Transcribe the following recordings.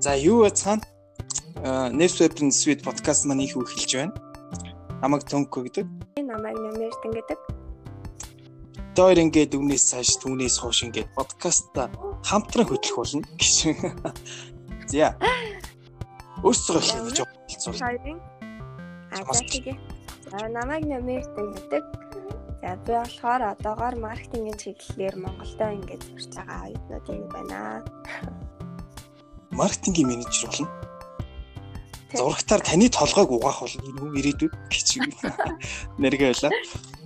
За юу бацхан Newsweb-ийн Sweet podcast маань их эхэлж байна. Намайг Төнкө гэдэг. Намайг Намэртэн гэдэг. Тоор ингээд өмнөөс цааш түүнээс хойш ингээд подкаста хамтран хөтлөх болно гэж. За. Өөрсдөө хэлж болцсон. Хоёрын Аа. За намайг Намэртэн гэдэг. За би болохоор одоогоор маркетингийн чиглэлээр Монголдо ингээд сурч байгаа оюутнууд юм байна. Маркетингийн менежер болно. Зурагтаар таны толгойг угаах болно энэ ирээдүйд гэж нэргээ байлаа.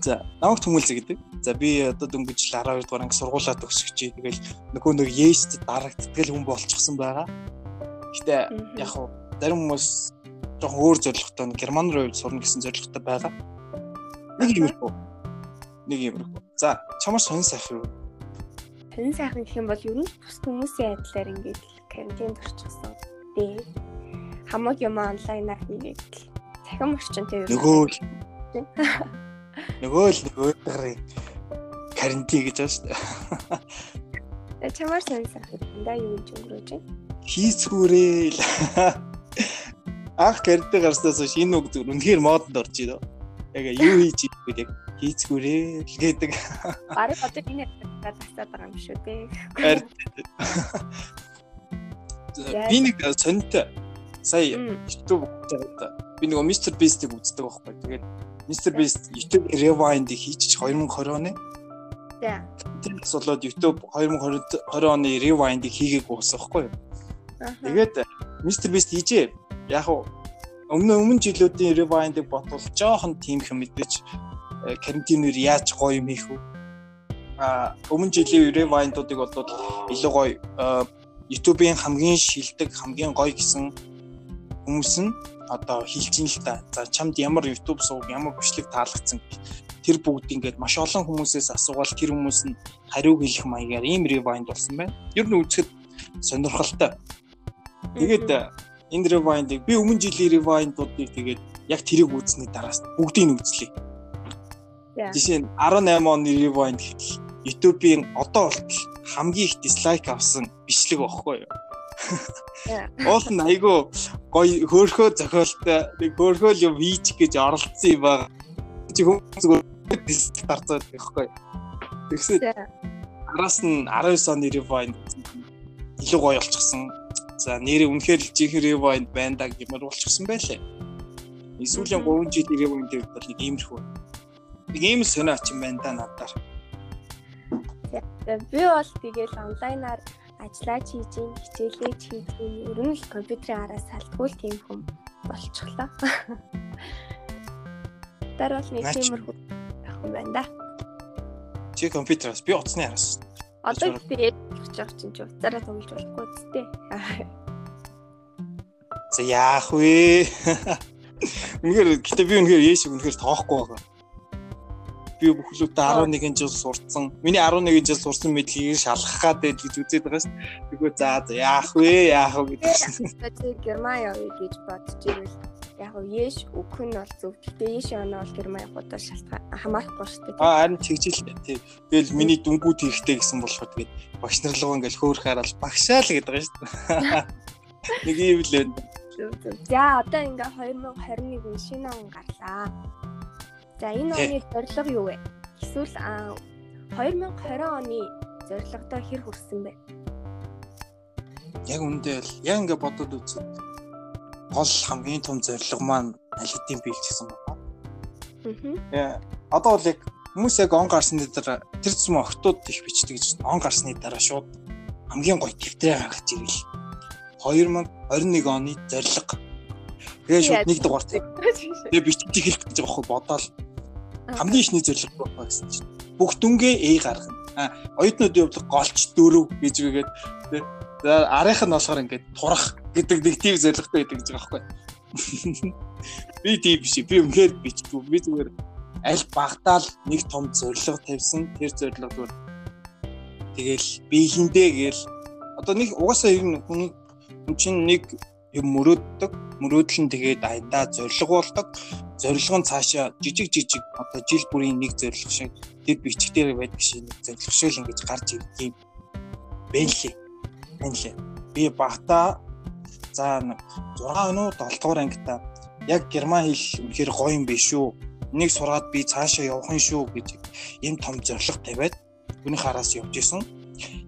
За намайг Түмэлзэ гэдэг. За би одоо дөнгөж 12 дугаар анги сургуулаа төгсөж тэгэл нөгөө нэг Есть дарагддаг хүн болчихсон байгаа. Гэтэ яг хуу зарим хүмүүс жоохон өөр зорилготой герман руу сурна гэсэн зорилготой байгаа. Нэг юм уу? нэг юмрхүү. За чамаар сонин сайхан юу? Сонин сайхан гэх юм бол ер нь бус хүмүүсийн адилаар ингээд карантинд орчихсон. Дээ. Хамаг юм онлайнаар хийгээд цахим орчинтэй юу? Нөгөө л нөгөө л нөгөө гарын карантин гэж байна шүү дээ. Чамаар сонин сайхан да юу гэж өнгөрөөж байна? Хийцгүүрээ л. Ах карантин гарснаас шинэ үг зүгээр үнэхээр модонд орж ирээ. Яг юу хийж ийгүүд яг хийцгүүрээ л гэдэг. Бараг одоо энэ тасаад байгаа юм шүү дээ. Би нэг сонтой сая YouTube үзээд би нэг Mr Beast-ийг үздэг байхгүй. Тэгээд Mr Beast YouTube Rewind-ийг хийчих 2020 оны. За. Тэгээс болоод YouTube 2020 оны Rewind-ийг хийгээг уусан байхгүй. Тэгээд Mr Beast хийжээ. Яг өмнө өмнө жилүүдийн Rewind-ыг ботвол жоохон тийм хэм мэдээж карантинээр яаж гоё юм хийх вэ? А өмнө жилийн ревайндуудыг бодвол илүү гоё YouTube-ийн хамгийн шилдэг, хамгийн гоё гэсэн хүмүүс нь одоо хэлж ин л та. За чамд ямар YouTube сууг, ямар бичлэг таалагдсан тэр бүгд ингээд маш олон хүмүүсээс асуувал тэр хүмүүс нь хариу хэлэх маягаар ийм rewind болсон байна. Ер нь үзэхэд сонирхолтой. Тэгээд энэ rewind-ыг би өмнө жилийн rewind-уудыг тэгээд яг тэрийг үзсний дараас бүгдийг нь үзлээ. Жишээ нь 18 оны Rewind гэхэл YouTube-ийн одоо болтол хамгийн их дизлайк авсан бичлэг багхгүй юу? Уул нь айгүй гоё хөөрхөө зохиолтой нэг хөөрхөө юм хийчих гэж оролцсон юм байна. Чи хүмүүс дизлайк дарцаад байхгүй юу? Тэгсэн араас нь 19 оны Rewind илүү гоё болчихсон. За нэрээ үнэхээр жинхэнэ Rewind байна да гэмээр болчихсон байлээ. Эсвэл 3 жилийн Rewind дээр бол нэг иймэрхүү Нэг ийм сонио очин байна да надаар. Би бол тэгэл онлайнаар ажиллаж хийж ийн, хичээлээ хийж ийн, ер нь л компьютерийн араас салтгүй тийм хүм болчихлоо. Тэр бол нэг тиймэрхүү юм байна да. Чи компьютераас би утасны араас. Одоо тэгээд хийж байгаа чинь ч уцаараа тоглож болохгүй зүтэй. За яах вэ? Үнэхээр гэтээ би үнэхээр яаш үнэхээр тоохгүй байгаа би бүхлүүдээ 11 жил сурцсан. Миний 11 жил сурсан мэдлэгийг шалгах гад байж гэж үзээд байгаа шүү. Тэгвэл за яах вэ? Яах вэ гэдэг. Герман явъя гэж бодож ивэл яг нь Еш өгөх нь бол зөв. Гэтэ Еш оноо бол Герман явахудаа шалтгаан хамаарахгүй шүү дээ. Аа харин чигжил тий. Тэгэл миний дүнгууд хийхтэй гэсэн болохоор тэгээд багш нар руу ингээл хөөх хараад багшаа л гэдэг байгаа шүү. Нэг юм л байна. За одоо ингээ 2021 шинэ он гарлаа. За энэ оны зорилго юу вэ? Эсвэл 2020 оны зорилгодоо хэр хүрсэн бэ? Яг үндэ л яг ингээ бодоод үзвэл гол хамгийн том зорилго маань аль хэдийн бий гэсэн байна. Аа. Одоо бол яг хүмүүс яг он гарсны дараа тэр зам охтууд их бичдэг гэж он гарсны дараа шууд хамгийн гоё дэвтрээ гаргаж ирэл. 2021 оны зорилго. Тэгээ шууд нэг дугаар. Тэгээ бичиж гэж байгаа хөө бодоол хамгийн ихний зорилго байна гэсэн чинь бүх дүнгээ A гаргана. А оюутнуудын хувьд голч дөрөв гэж үгээд за арийнх нь болохоор ингээд турах гэдэг нэг тийм зорилготой байдаг гэж байгаа байхгүй. Би тийм биш. Би үнээр бичгүй. Би зүгээр аль багтаал нэг том зорилго тавьсан. Тэр зорилго зүгээр тэгэл би хиндэ гээл одоо нэг угаасаа ер нь хүн чинь нэг юм мөрөөддөг мөрөөдөл нь тэгээд аяндаа зориг болдог зорилго нь цаашаа жижиг жижиг одоо жил бүрийн нэг зорилго шиг тэр бичгтэр байдаг шиг нэг зорилго шиг л ингэж гарч ирдэг юм бэлээ бэлээ би багтаа За 6 өнөө 7 дугаар ангита яг герман хэл үнэхээр гоё юм биш үү? Энийг сураад би цаашаа явах юм шүү гэж ийм том зорилго тавиад хүний хараас явж исэн.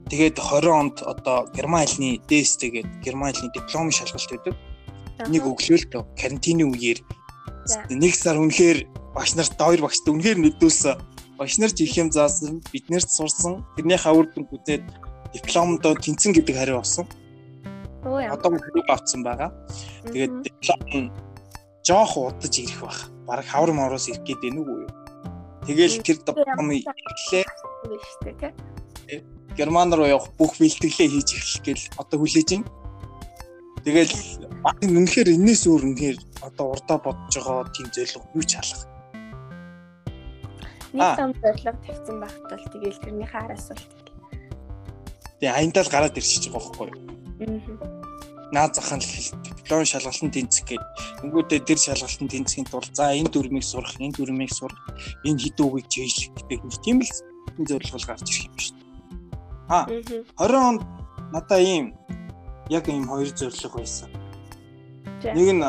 Тэгээд 20 онд одоо герман хэлний ДСТ гээд герман хэлний диплом шалгалт өгдөг. Нэг өглөөл тө карантины үеэр нэг сар үнэхээр багш нарт хоёр багштай үнэхээр нүдүүлсэн. Багш нар ч их юм заасан, биднэрт сурсан. Тэрнийхээ үр дүн үзээд дипломдоо тэнцэн гэдэг хариу авсан. Одоо хэрэг авсан байгаа. Тэгээд диплом жоох удаж ирэх баг. Бараг хавар мороос ирэх гээд байна уу юу? Тэгэл тэр дипломыг ирлээ. Герман руу явах бүх бэлтгэлээ хийж эхлэх гээл одоо хүлээж байна. Тэгэл үнэхээр энэс өөр үнэхээр одоо урдаа бодож байгаа тийм зөвлөгөө юу ч халах. Нэг том зорилго тавьсан бол тэгэл тэрнийхээ араас бол Тэгээ аянтал гараад ирчихэж байгаа байхгүй юу? Аа наад захын диплом шалгалтанд тэнцэх гээд өнгөдөө тэр шалгалтанд тэнцэхийн тулд за энэ дүрмийг сурах, энэ дүрмийг сурах, энэ хэдэн үгийг чийж гэдэг нэг тийм л зорилго гарч ирэх юм шүү дээ. А 20 онд надаа ийм яг ийм хоёр зорилго байсан. Нэг нь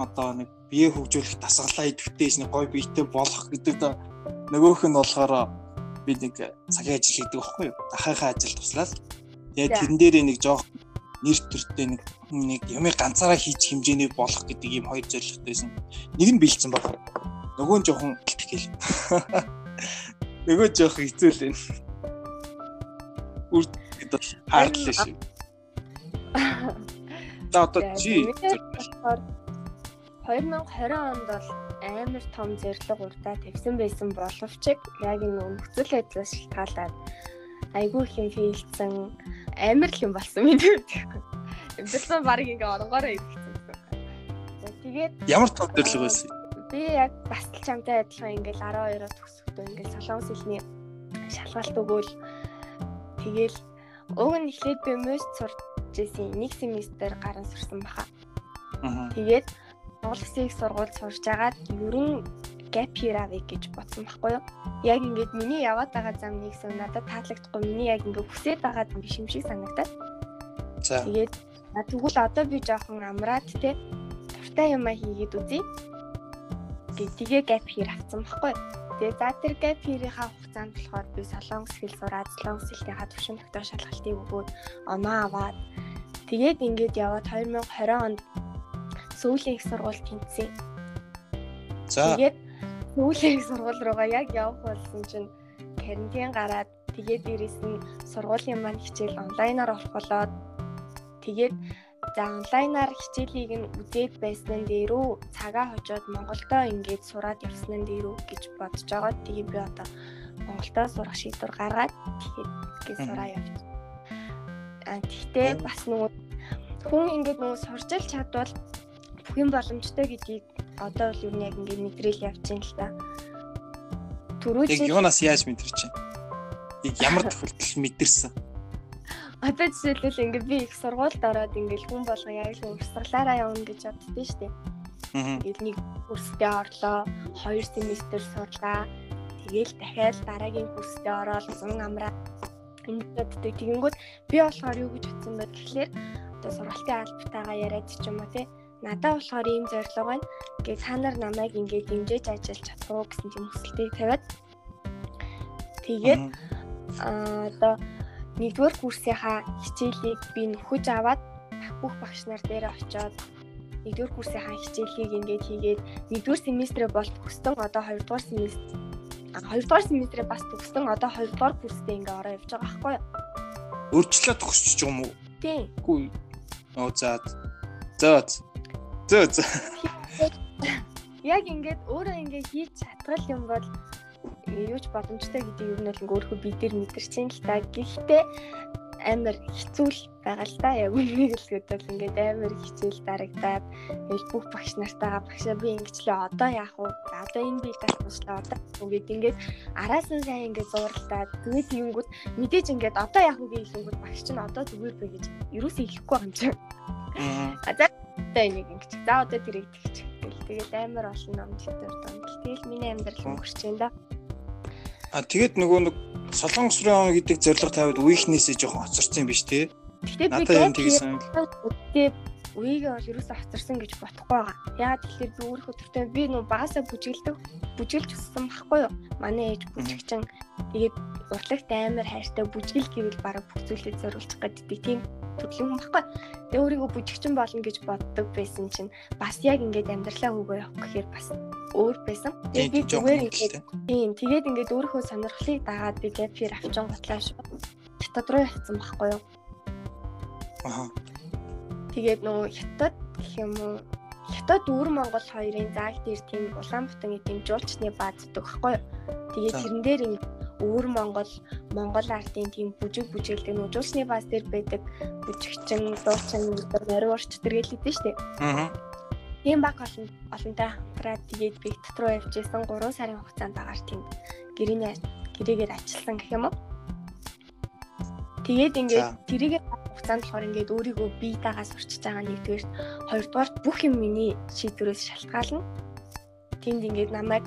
одоо нэг бие хөгжүүлэх дасгалаа идэвхтэйс нэг гой биетэй болох гэдэг да нөгөөх нь болохоор би нэг цагийн ажил хийдэг байхгүй юу? Ахыхаа ажил туслаад тэгээд тэрэн дээр нэг жоох нэр төртэй нэг нэг юмыг ганцаараа хийж хэмжээний болох гэдэг ийм хоёр зорилготойсэн. Нэг нь бэлдсэн баг. Нөгөө нь жоохон гэл. Нөгөө жоохон хэцүү л байна. Үр гэдэг хардлаа шүү. За одоо чи 2020 онд бол амар том зэрлэг урдаа тавьсан байсан боловч яг энэ нөхцөл байдлаас шалтгаалаад айгүй их юм фейлдсэн амар л юм болсон минь үү. Бэлсэн баг ингээ оронгороо ирсэн. Тэгээд ямар тав төрлөг байсан? Би яг бас л чамтай адилхан ингээл 12-оо төгсөхдөө ингээл солонгос хэлний шалгалт өгөөл тэгээл уг нь эхлээд би мөс сурч ирсэн нэг семестр гарan сурсан баха. Тэгээд Монгол Улсын сургууль сурж агаад ерөн gap year авъя гэж бодсон байхгүй юу. Яг ингээд миний яваад байгаа зам нэгсэн надад таалагдахгүй миний яг ингээд хүсээд байгаа зам биш юм шиг санагдаад. За. Тэгээд тэгвэл одоо би жоохон амраад те дуртай юмаа хийгээд үзье. Гэ тэгээ gap year авсан байхгүй юу. Тэгээ за тэр gap year-ийнхаа хугацаанд болохоор би солонгос хэл сураад солонгос хэлтийнхаа төвшин тогтоох шалгалтыг өгөөд оноо аваад тэгээд ингээд яваад 2020 онд сүүлийн их сургуульд тэнцсэн. За. Тэгээд сүүлийн сургууль руугаа яг явах болсон чинь карантин гараад тэгээд дээрэс нь сургуулийн маань хичээл онлайнаар болох болоод тэгээд за онлайнаар хичээлийг нь үзээд байсан дээрүү цагаа хожоод Монголдоо ингээд сураад явсан дээрүү гэж бодож байгаа. Тэгээд би одоо Монголдоо сурах шийдвэр гаргаад тэгээд ингээд сураа явж. А тэгтээ бас нөгөө хүн ингээд нөгөө сурч л чадвал бүх юм боломжтой гэдгийг одоо бол юу нэг ингээд мэдрэл явж байна л да. Түрүү чи юунаас яаж мэдэрч чинь? Яг ямар тохиолдолд мэдэрсэн? Одоо жишээлбэл ингээд би их сургуульд ороод ингээд хүн болго яг л урсгалаараа явна гэж боддөө штэ. Ингээд нэг курстэй орлоо, хоёр семестр сурлаа. Тэгээл дахиад дараагийн курстэй ороод зун амраа ингээд тэгэнгүүт би болохоор юу гэж утсан бэ гэхлээр одоо сургалтын албатайгаа яриад ч юм уу те надад болохоор ийм зорилго байна. Гээ та нар намайг ингээд дэмжиж ажиллаж чадах уу гэсэн тийм хүсэлтийг тавиад тэгээд аа одоо нэгдүгээр курсынхаа хичээлийг би нөхөж аваад бүх багш нар дээр очиод нэгдүгээр курсынхаа хичээлийг ингээд хийгээд нэгдүгээр семестрээ бол төгсдөн одоо хоёрдугаар семестр хоёрдугаар семестрээ бас төгсдөн одоо хоёрдугаар курстэй ингээ ороо явж байгаа байхгүй юу? Өөрчлөлт төгсчих юм уу? Тийм. Үгүй. Оо за. За. Зөө зөө. Яг ингээд өөрөө ингээд хийж чадгал юм бол юу ч боломжтой гэдэг юм нь л ингээ өөрөө би дээр мэдэрч юм л та. Гэхдээ амар хэцүү л байгаа л та. Яг үнийг л гэдэг ингээд амар хичээл дарагдаад тэгэл бүх багш нартайгаа багшаа би ингэчлээ одоо яах вэ? Одоо энэ би тасчлаа одоо ингээд ингээд араас нь сайн ингээд зурлаад тэгээд тиймгүүд мэдээж ингээд одоо яах вэ гэхлэнгүүд багш чинь одоо зүгээр бэ гэж юусоо хэлэхгүй байгаа юм чинь. А за одоо энийг ингэж. За одоо тэгчих гэл. Тэгээд амар олон номдлогоор домдол. Тэгэл миний амьдрал өнгөрч байна да. А тэгээд нөгөө нэг солонгос руу явна гэдэг зорилго тавиад үеийнхнээсээ жоохон хоцорсон юм биш тий? Гэтэ би тэгээд үеигээ бол ерөөсө хоцорсон гэж бодохгүй байгаа. Яагаад тэгэхээр би өөрөө өдөртөө би нөө багасаа бүжиглдэг бүжиглж өссөн байхгүй юу? Манай ээж бүжигчин тэгээд урлагт амар хайртай бүжгэл гэвэл бараг бүх зүйлээ зориулчих гэдэг тийм төрлийн хүн байхгүй. Тэгээ өөрийгөө бүжигчин болно гэж боддог байсан чинь бас яг ингээд амьдралаа өгөө явах гэхээр бас өөр байсан. Тэгээд би зүгээр ингээд тийм тэгээд ингээд өөрийнхөө сонирхлыг дагаад би гэпфир авчин готлаа шүү. Хятад руу явцсан байхгүй юу? Аа Тэгээд нөгөө хятад гэх юм уу хятад өвөр Монгол хоёрын зааг дээр тийм Улаанбаатар тийм жуулчны бааз өгөхгүй. Тэгээд тэрэн дээр юм өвөр Монгол Монгол артын тийм бүжиг бүжиглдэг нөгөө жуулчны бааз дээр байдаг бүжигчин, дуучин, нариурч тэргэлээдэн штэ. Аа. Тийм баг олон олонтой хамтраад тэгээд би дотроо явж исэн 3 сарын хугацаанд агаар тийм гэрээний гэрээгээр ажилласан гэх юм уу. Тэгээд ингээд тэрийг хугацаанд болохоор ингээд өөрийгөө бие дагаас урчиж байгаа нэгдүгээр хоёрдугаар бүх юм миний шийдвэрээс шалтгаална. Тэнд ингээд намайг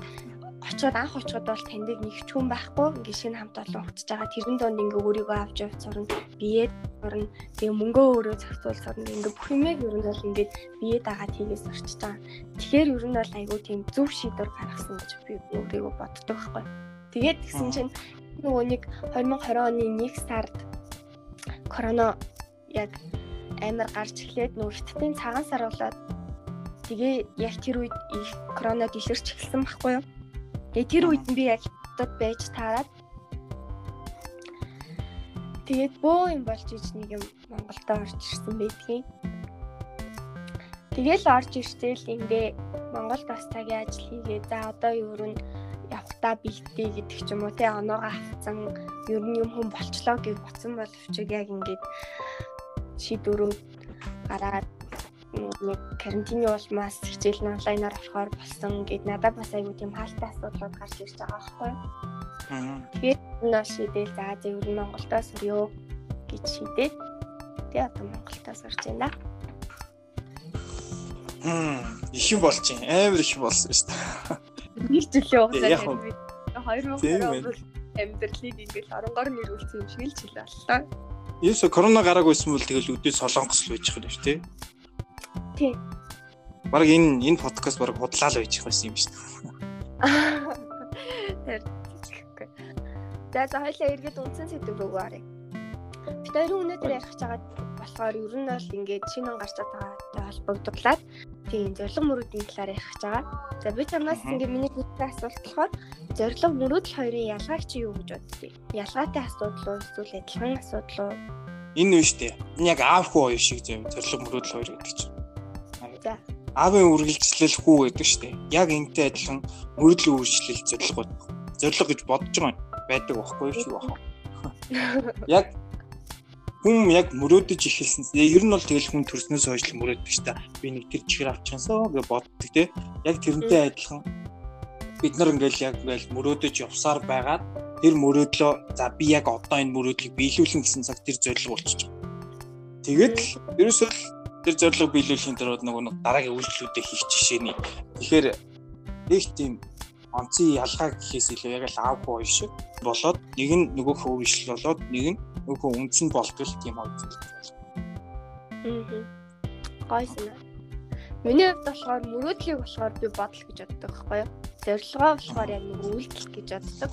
очоод анх очоод бол таньдаг нэг ч хүн байхгүй ингээд шинэ хамт олон уцаж байгаа тэрэн донд ингээ өөрийгөө авч явж сурна биеэд сурна тэгээ мөнгөө өөрөө зохицуул сурна ингээ бүх юмэг ер нь бол ингээд биеэ дагаад хийгээс орчиж байгаа. Тэгэхээр ер нь бол айгүй тийм зөв шийдвэр гаргасан гэж би өөрийгөө боддог байхгүй. Тэгээд тэгсэн чинь нөгөө нэг 2020 оны 1 сард корона яг амар гарч эхлээд хиттийн цагаан сар болоод тэгээ яг тэр үед их коронад илэрч эхэлсэн байхгүй юу. Тэгээ тэр үед би яг хятад байж таарад Тэгээд бөө юм болж иж нэг юм Монголд орж ирсэн байдгийн. Тэгэл орж иртэл ингээ Монголд бас цагийн ажил хийгээ. За одоо юу нь явахтаа бэлтээ гэдэг ч юм уу те оноогоо авцсан ер нь юм хүн болчлоо гэж бодсон боловч яг ингээд шийдвэрүүд гараад нэг карантины улмаас хичээл нь онлайнаар авахаар болсон гэд надад бас айгүй тийм хаалттай асуудлууд гарч ирж байгаа байхгүй. Тэгээд нөө шийдэл за зөвөр Монголдоо сурё гэж шийдээд тэгээ одоо Монголдоо сурч байна. Хм их юм болж юм амар их болсон шүү дээ. Нэг жилийн хугацаанд 2020 онд амьдралыг ингээл оронгоор нэрүүлсэн юм шиг л жил боллоо. Ерөөсө корона гараагүйсэн бол тэгэл өдөө солонгос л байж юм шүү тий. Тий. Бараг энэ энэ подкаст бараг худлаа л байж байсан юм шүү дээ. За за хоёлаа эргээд үндсэн сэдв рүү оръё. Бид хоёрын өнөөдөр ярих гэж байгаа болохоор ер нь бол ингээд шинэ он гарч байгаатай холбогдуулаад тийм зориг мөрүүдийн талаар ярих гэж байгаа. За би чамнаас ингээд миний бүгдээ асуулт болохоор зориг мөрүүдл хоёрын ялгааг чи юу гэж боддгийг? Ялгаатай асуудал уу эсвэл адилхан асуудал уу? Энэ шүү дээ. Энэ яг аав хүү хоёр шиг зөв зориг мөрүүдл хоёр гэдэг чинь. За. Аавын үргэлжлэл хүү гэдэг дээ. Яг энтэй адилхан мөрөдлийн үргэлжлэл зорилгод зорилго гэж бодож байгаа байдаг байхгүй юу. Яг хүн яг мөрөөдөж эхэлсэн. Ер нь бол тэгэл хүн төрснөөс хойш л мөрөөддөг ш та. Би нэг тэр чихэр авчихсанаа гэж боддог те. Яг тэрнтэй адилхан бид нар ингээл яг ингээл мөрөөдөж явсаар байгаад тэр мөрөөдлөө за би яг одоо энэ мөрөөдлийг биелүүлэн гэсэн цаг тэр зорилго болчихж байгаа. Тэгээд л ерөөсөө тэр зорилго биелүүлэхийн дараа нөгөө дараагийн үйлдэлүүдээ хийх жишээний. Тэгэхээр их тийм онцгийн ялгаа гэхээс илүү яг л аав хоо шиг болоод нэг нь нөгөөх өөрчлөл болоод нэг нь нөгөө үндсэн болтол тийм хоёр зүйл байна. Аа. Гой санаа. Миний хувьд болохоор мөрөөдлийг болохоор би бодол гэж боддог байхгүй юу? Зорилгоо болохоор яг нэг үйлдэл гэж боддог.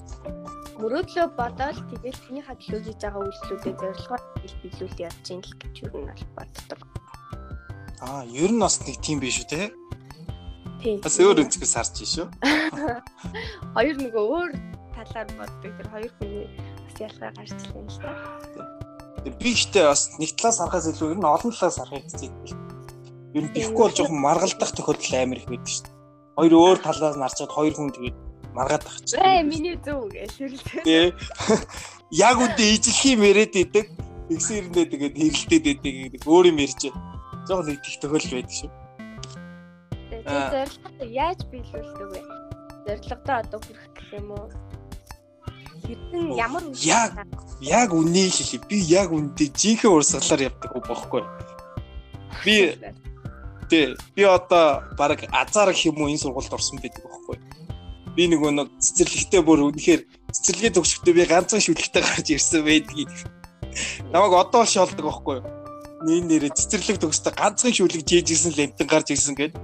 Мөрөөдлөө бодоод тэгэл таны хадлуу хийж байгаа үйлдэлүүдээ зорилгоо биелүүлээд явж ийн л гэж юу нь бол боддог. Аа, ер нь бас нэг тийм биш үү те? Тийм. Бас өөр өнцгөөс харж шүү. Хоёр нөгөө өөр талаар боддог. Тэр хоёр хүний бас ялгаа гарч ирсэн л та. Би ихтэй бас нэг талаас харахаас илүү ер нь олон талаас харахыг би. Ер нь бихгүй бол жоохон маргалдах тохиолдол амар их байдаг шүү дээ. Хоёр өөр талаас нарчаад хоёр хүн тэгээд маргаад тах чинь. Ээ миний зөв гэж хэлдэг. Тий. Яг үндэ ижлэх юм яриад идэг. Тэгсэрэндээ тэгээд хэрэлдээд идэг өөр юм ярьж. Жоохон нэг их тохиолдол байдаг шүү. Тэгээд зорилгоо яаж биелүүлдэг вэ? Зорилгодоо одоо хүрэх гэх юм уу? Хэрхэн ямар яг яг үнийг хэлээ. Би яг үндэ жинхэнэ урсгалаар явдаг бохгүй. Би Тэ би одоо баг азар гэх юм уу энэ сургуульд орсон байдаг байхгүй. Би нөгөө нэг цэцэрлэгтээ бүр үнэхээр цэцэрлэгээ төгсөхдөө би ганцхан шүлэгтэй гарч ирсэн байдгийг. Намайг одоо л шолдог байхгүй? Нийн нэрээ цэцэрлэг төгсдө ганцхан шүлэг жийжсэн лемтэн гарч ирсэн гээд.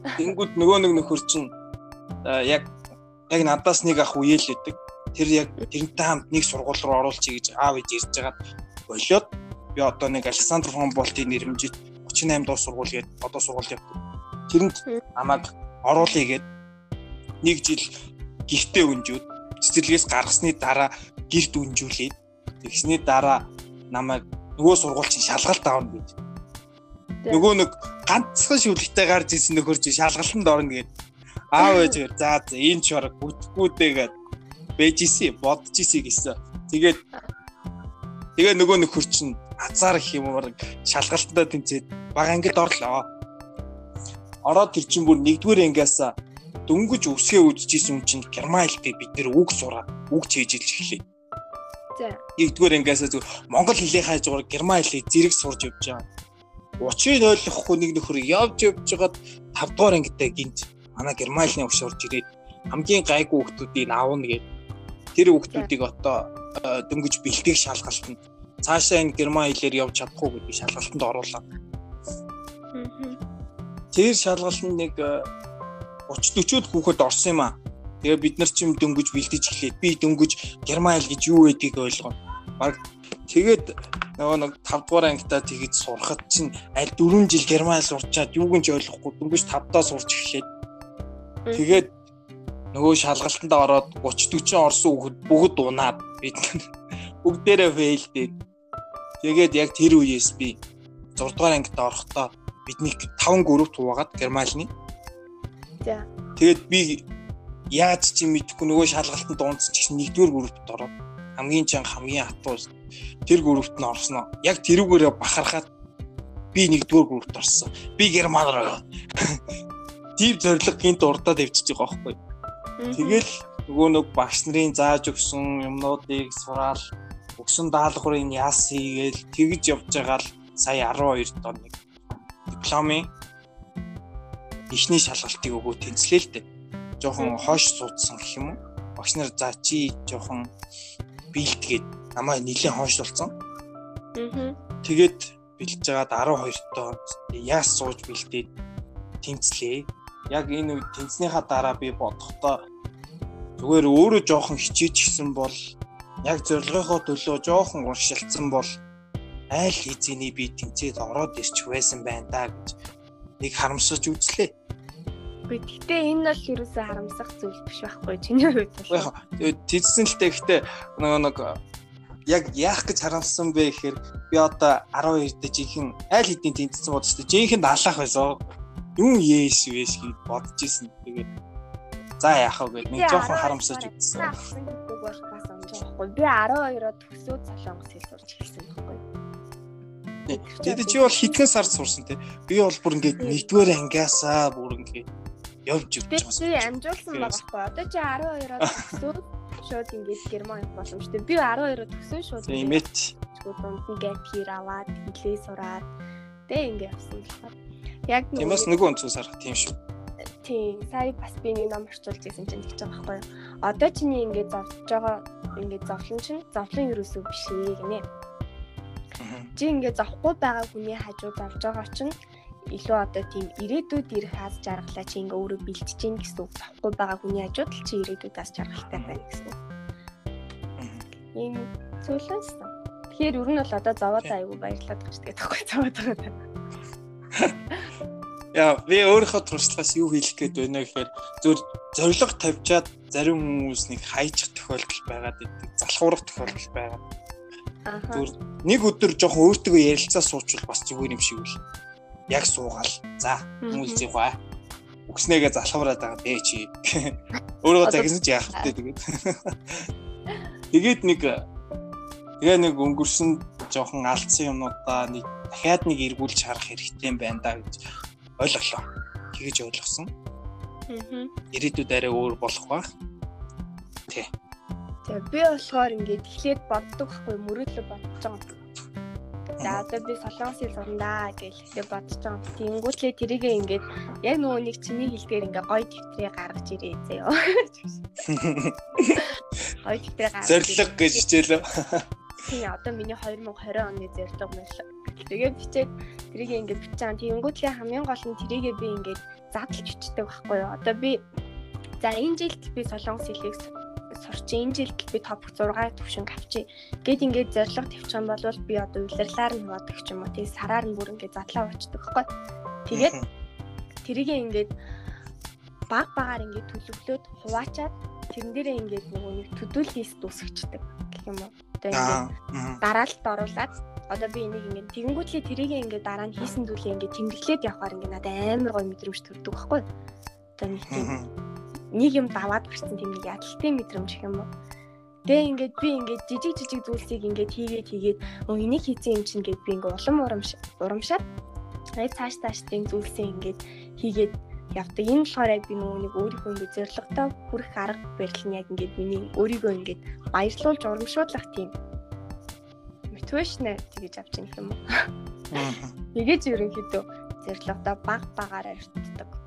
Тэнгүүд нөгөө нэг нөхөр чинь яг яг надаас нэг ах үеэл өгдөг. Тэр яг тэрнтэй хамт нэг сургууль руу оруулчих гэж аав ээж ирж байгаад болоод би одоо нэг Александр фон Болтын нэрмжит 38 дуус сургууль гээд одоо сургууль явдаг. Тэрэнд намайг оруулъя гээд нэг жил гихтээ өнжөөд цэцэрлэгээс гаргасны дараа гэрт өнжүүлээд тэгсний дараа намайг нөгөө сургуульчин шалгалт авна гэж. Нөгөө нэг ганцхан шүлэгтэй гарч ирсэн нөхөр чи шалгалтанд орно гээд аав ээжээр за за энэ ч бараг бүтгэгүйдээгээд бэжсэн бодчихсэн гэсэн. Тэгээд тэгээ нөгөө нөхөр чинь азар их юм бараг шалгалтандаа тэнцээд бага ангид орлоо. Ороод тэр чинь бүр нэгдүгээр ангиас дөнгөж өсгөө үдчихсэн юм чинь герман хэлтэй бид нэр үг сураад үг чийжилж эхлэв. За. Нэгдүгээр ангиас зөв монгол хэлээ хайж байгаа герман хэлийг зэрэг сурж явж байгаа. Учрыг ойлгохгүй нэг нөхөр явж явж байгаад 5 дугаар ангитай гинт манай герман хэлний өгш орж ирээд хамгийн гайгүй хүмүүсийг аавна гэд тэр хүмүүсийг одоо дөнгөж бэлтгэх шалгалтанд цаашаа энэ герман хэлээр явж чадах уу гэдгийг шалгалтанд оруулаад. Тэр шалгалтанд нэг 30 40-од хүүхэд орсон юм аа. Тэгээ бид нар ч юм дөнгөж бэлдэж эхлээд би дөнгөж герман хэл гэж юу байдгийг ойлгоно. Баг тэгээд нөгөө нэг 5 дугаар ангитаа тэгж сурахад чинь аль 4 жил герман сурчаад юуг нь ч ойлгохгүй дөнгөж 5 даа сурч эхлээд. Тэгээд нөгөө шалгалтанд ороод 30 40 орсон хүүхэд бүгд унаад бид бүгдээрээ фейлдээд тэгээд яг тэр үеэс би 6 дугаар ангид орохдоо бидний 5 групп хуваагаад германы За. Тэгээд би яаж ч юм мэдэхгүй нөгөө шалгалтанд гэсэн нэгдүгээр группт ороод хамгийн чанга хамгийн хатуу тэр группт нь орсноо. Яг тэрүүгээрээ бахархаад би нэгдүгээр группт орсон. Би герман руу. Тим зориг гинт урдаад явчихж байгаа байхгүй. Тэгэл нөгөө нэг багш нарын зааж өгсөн юмнуудыг сураал өгсөн даалгаврын яас хийгээл тэгж явж байгаа л сая 12 дон нэг дипломын ихний шалгалтыг өгөө тэнцлээ л дээ. Жохон хоош суудсан гэх юм уу? Багш нар за чи жохон бэлтгээд намайг нэлийн хоошлуулсан. Аа. Тэгээд бэлж жагаад 12 доо яас сууж бэлдээд тэнцлээ. Яг энэ үед тэнцнийхаа дараа би бодохдоо зүгээр өөрөө жоохон хичээж гисэн бол яг зорилгынхоо төлөө жоохон уршилсан бол айл хизээний би тэнцээд ороод ирч байсан байна да гэж нэг харамсаж үзлээ. Гэхдээ энэ бол ерөөсөө харамсах зүйл биш байхгүй чиний хувьд. Тэгээд тийдсэн л гэхдээ нөгөө нэг яг яах гэж харамссан бэ гэхээр би одоо 12 дэх жинхэнэ айл хэдийн тэнцсэн бодож дээ. Жинхэнэ алаах байсан. Юм ээш вэш гэж бодож исэн. Тэгээд за яах вэ гэд нэг жоохон харамсаж үзсэн. Би 12-оо төсөөд солонгос хэл сурч эхэлсэн байхгүй. Тэгээд чи бол хэдхэн сар сурсан те. Би бол бүр ингээд нэгдүгээр ангиасаа бүр ингээд явж явж байгаа. Би амжуулсан байгаа хгүй. Одоо чи 12-оор төсөөд шууд ингээд герман боломжтой. Би 12-оор төсөө шууд имэт. Дунд нь гэп хир аваад хэлээ сураад тэг ингээд явсан болохоор. Яг Тиймээс нөгөө өнцгөөс харах тийм шүү. Тийм. Сая бас би нэг ном орчуулж байсан чинь тэгж байгаа байхгүй юу. Одоо чиний ингээд зовж байгаа ингээд зовлон чинь зовлон юусоо биш ээ гинэ. Чи ингээд зовхгүй байгаа хүний хажууд зовж байгаа чинь илүү одоо тийм ирээдүйд ирэх аз жаргалаа чи ингээ өөрөө бэлтэж гин гэсэн үг. Зовхгүй байгаа хүний хажууд л чи ирээдүйд аз жаргалтай байна гэсэн. Ийм зүйлээс. Тэгэхээр ер нь бол одоо зовоод айгу баярлаад гэж тэгээд тахгүй зовоод байгаа. Яа, би өөрийнхөө туршлагаас юу хэлэх гээд байна гэхээр зөв зориг тавьчаад зарим хүмүүс нэг хайчих тохиолдол байгаад идэг, залхуурах тохиолдол байгаад. Аа. Нэг өдөр жоохон өөртөө ярилцаа суучвал бас зүгээр юм шиг үл яг суугаал. За хүмүүлзий хаа. Үгснээгээ залхавраад байгаа бэ чи. Өөрөө загсан чи яах вэ тэгээд. Тэгээд нэг тэгээ нэг өнгөрсөн жоохон алдсан юмнуудаа нэг дахиад нэг эргүүлж харах хэрэгтэй юм байна да гэж ойлголоо. Тэгэж ойлгосон. Аа. Ирээдүйд арай өөр болох байх. Тэ. Тэгээ би болохоор ингээд эхлээд боддог байхгүй мөрөөдлөө бодож байгаа За одоо би солонгосын сурнаа гэж ихтэй бодож байгаа. Тэнгүүтлээ тэрийгээ ингээд яг нөгөө нэг чиний хэлдгээр ингээд гоё дэвтрээ гаргаж ирээ зөө. Гоё дэвтрээ гаргаж. Зориг гэж хичээлээ. тий одоо миний 2020 оны зорилго мэл. Тэгээ бичээд тэрийг ингээд бичсэн. Тэнгүүтлээ хамгийн гол нь тэрийгээ би ингээд задлж бичдэг байхгүй юу. Одоо би за энэ жилд би солонгос хэлийг сурч энэ жилд би топ 6 төвшинг авчи. Гэт ингээд зорилго тавьчих юм бол би одоо улирлаар нь бодох ч юм уу. Тэгээ сараар нь бүр ингээд задлаа болчдөг байхгүй. Тэгээд тэрийгээ ингээд баг багаар ингээд төлөвлөөд хуваачаад тэрэн дээрээ ингээд нөгөө нэг төдөл лист үсгэждэг гэх юм уу. Одоо ингээд дараалт оруулаад одоо би энийг ингээд тэгэнгүүтлээ тэрийг ингээд дараа нь хийсэн зүйлээ ингээд тэмдэглээд явахаар ингээд надад амар гоё мэдрэмж төрдөг байхгүй. Одоо нэг тийм нэг юм даваад гарсан тийм нэг ядалтын мэдрэмж юм уу. Тэгээ ингээд би ингээд жижиг жижиг зүйлсийг ингээд хийгээд хийгээд өө энийг хийсэн юм чинь ингээд би ингээд улам урамш урамшаад яг цааш цааш тийм зүйлсээ ингээд хийгээд явдаг. Энэ болохоор яг би нэг өөрийнхөө ингээд зорилготой хүрэх арга барил нь яг ингээд миний өөрийгөө ингээд баярлуулж урамшуулах тийм мотивашн тэгэж авч юм юм. Тэгэж ерөнхийдөө зорилготой баг багаараа өртдөг.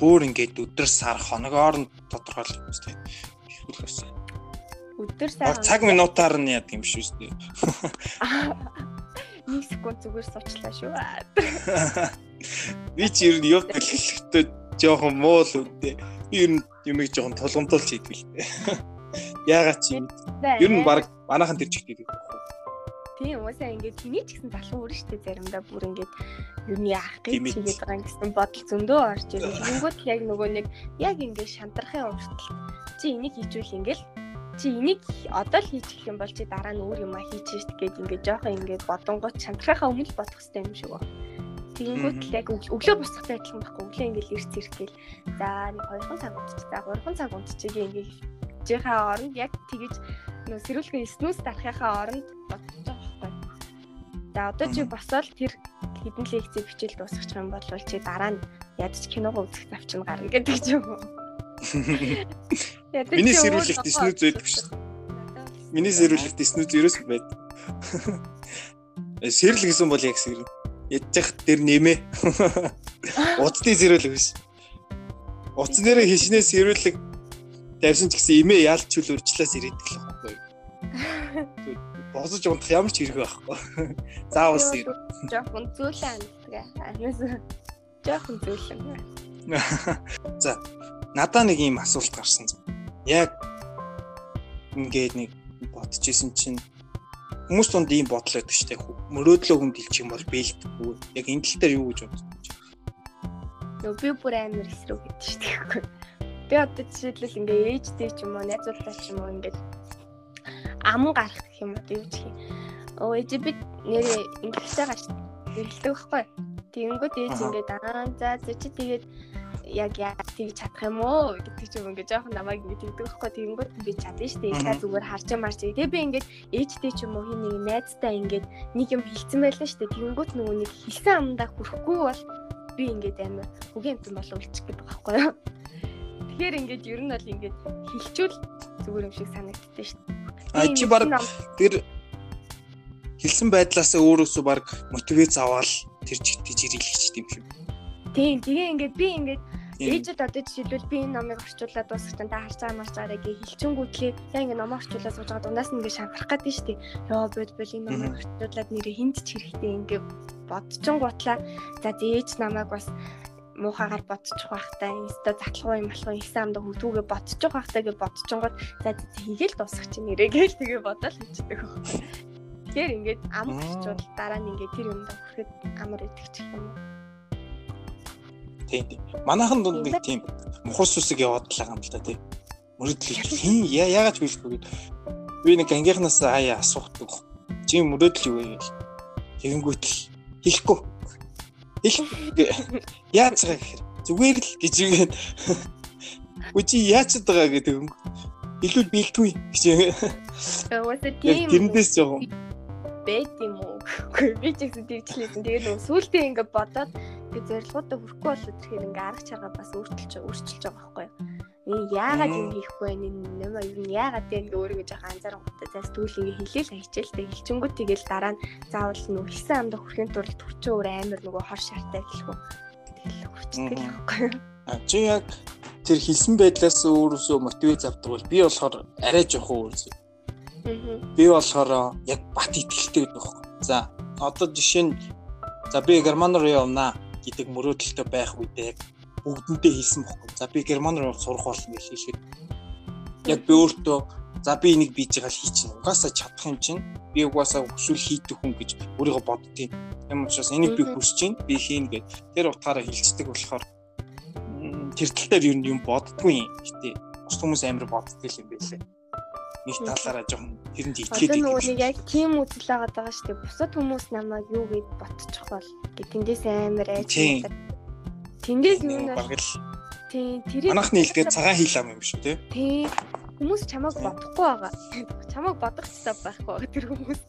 Бүр ингээд өдөр сар хоногоор нь тодорхойлох юм шүү дээ. Шүлх байсан. Өдөр сар цаг минутаар нь яд юм шүү дээ. 1 секунд зүгээр суучлаа шүү. Би ч ер нь явд хэлэхдээ жоохон муу л үдээ. Би ер нь юмыг жоохон тулгамдуулж хийдэг л дээ. Яагаад чи ер нь баг манайхан тэр чигтэй гэдэг. Тийм уусаа ингээд тэний ч гэсэн залуу өөр штэ заримдаа бүр ингээд юу нь яах гэж хийгээд байгаа гэсэн бодол зөндөө орж ирэх. Тэнгүүд яг нөгөө нэг яг ингээд шантрахын уртал чи энийг хийжүүл ингээл чи энийг одоо л хийчих юм бол чи дараа нь өөр юм а хийчих шүү дээ ингээд жоохон ингээд бодонгууд шантрахаа өмнө л бодох хэрэгтэй юм шиг байна. Тэгэнгүүт л яг өглөө босохтой адилхан байхгүй өглөө ингээд ирц иргээл за нэг 2 цаг унтчих за 3 цаг унтчих ингээд жихаа оронд яг тэгэж нөө сэрүүлгээ снүүс дарахынхаа оронд бодож. За одоо чи босоод тэр хэдэн лекцээ бичил дуусгачих юм бол чи дараа нь ядч киногоо үзэх завчин гарна гэдэг ч юм уу. Миний сэрүүлэгт снүүз байдаг шүү. Миний сэрүүлэгт снүүз ерөөс байд. Сэрэл гэсэн бол яг сэрэл. Ядчих тэр нэмээ. Уцны сэрүүлэг биш. Уцн дээрээ хишнээ сэрүүлэг тавьсан ч гэсэн имээ ялч чүл урьдлаас ирээдэг л байхгүй. Босож унтах ямар ч хэрэг байхгүй. Заавал сэр. Жохон зөөлөн амтгаа. Анаас жохон зөөлөн. За надаа нэг ийм асуулт гарсан. Яг ингээд нэг бодчихсэн чинь хүмүүс тунд ийм бодол байдаг шүү дээ. Мөрөөдлөө хүнд хэлчих юм бол бэлдэхгүй. Яг энэ тал дээр юу гэж бодож байна? Би бүр амар эсрэг гэдэг шүү дээ. Би одоо жишээлбэл ингээ ээжтэй ч юм уу, найзуудтай ч юм уу ингээд ам гарах гэх юм уу? Гэх юм. Өө ээж би нэрээ ингээдтэй гарч бэлддэг байхгүй. Тэгэнгүүт ээж ингээд аа за чи тэгээд яг яг тийг чадах юм уу? Гэдэг ч юм ингээ жоохон намайг ингээ тэгдэг байхгүй. Тэгэнгүүт би чадна шүү дээ. Та зүгээр харж марч тэгээ би ингээд ээжтэй ч юм уу хин нэг найзтай ингээд нэг юм хилцэн байлаа шүү дээ. Тэгэнгүүт нөгөө нэг хилсэн амдаа хүрэхгүй бол би ингээд амар үгийн юм болоо үлчих гэдэг байхгүй юу тэгэхээр ингээд ер нь бол ингээд хилчүүл зүгээр юм шиг санагддээ шүү дээ а чи баг тэр хилсэн байдлаасаа өөрөөсөө баг мотивац аваад тэр чигтэж ирэлхэж юм шиг. Тийм тэгээ ингээд би ингээд Ээжэд одоо жишээлбэл би энэ номыг орчуулад дуусгах та харж байгаа марж байгаагаа гээ хилчингүүтлээ яг ингэ ном орчуулаад сууж байгаа дундаас нь ингэ шанхрах гэдэг шүү дээ. Йоо бод бод энэ номыг орчуулад нэрээ хинт ч хэрэгтэй ингэ бодчихгуутлаа. За ээж намайг бас муухагаар бодчих байхтай инста затлахгүй юм болох ихсэн амд хөвтүүгээ бодчих байхтай гэж бодчихгоот за хийгээл дуусгах чинь нэрээ гээл тэгээ бодоод хийчихдэг. Тэгэхээр ингээд ам орчуул дараа нь ингээд тэр юмд хүрэхэд амар итгэчих юм уу? Тийм. Манайхан дунд нэг тийм мухус үсэг яваад байгаа юм л да тий. Мөрөдөл хин яагаад хэлэхгүй гээд би нэг ангийнхнаас аяа асуух. Чи мөрөдөл юу вэ гэл. Тэгэнгүүт л хэлэхгүй. Яаж байгаа гэхээр зүгээр л гэж игээд Үчи яаж байгаа гэдэг юм. Илүү бэлтгүй гэж. Өөсөө тийм. Тэрнээс жоохон бэт юм уу? Би ч гэсэн тэгчлээсэн. Тэгээд нөө сүултээ ингээд бодоод тэг зорилгоудаа хүрэхгүй бол тэрхээр ингээ арга чаргаа бас өөрчилж өөрчилж байгаа байхгүй юу. Энэ яагаад ингэ хийхгүй вэ? Нэм ер нь яагаад ингэ өөрийгөө жоохон анзаарангуудаа заас түүл ингээ хэлээл хайчаалтай хэлчингүү тэгэл дараа нь заавал нөх хэлсэн амда хүрэхин тулд төрчөө өөр амар нөгөө хор шартай гэлхүү. Тэгэл хүчтэй л байхгүй юу. А чи яг тэр хэлсэн байдлаас өөрөөсөө мотивац авдаг бол би болохоор арай жоохон өөр Би болохоор яг бат итгэлтэй гэдэг байхгүй. За одоо жишээ нь за би герман руу явнаа гэдэг мөрөөдөлтөй байх үедээ бүгдэндээ хэлсэн байхгүй. За би герман руу сурах болно гэж хэлэхэд яг би өөртөө за би энийг бийж байгаа л хийчихнэ. Угаасаа чадах юм чинь би угаасаа хүсвэл хийдэг хүн гэж өөрийгөө боддгийн. Тийм учраас энийг би хүсэж байна. Би хийн гэд тэр утгаараа хэлцдэг болохоор тэр тал дээр юу юм боддгүй юм. Гэтэ бус хүмүүс амар боддог юм байлээ нэг талаараа жоохон тэрэнд итгэдэг. Одоо нөгөө нэг яг тийм үзэл байгаа даа шүү дээ. Бусад хүмүүс намайг юу гэж ботчих бол гэ тэндээс амар айж. Тэндээс юу нэг баг л Тийм тэр манайхны хэлдгээр цагаан хил ам юм шүү тий. Тийм хүмүүс чамайг бодохгүй байгаа. Чамайг бодох хэрэгтэй байхгүй тэр хүмүүс.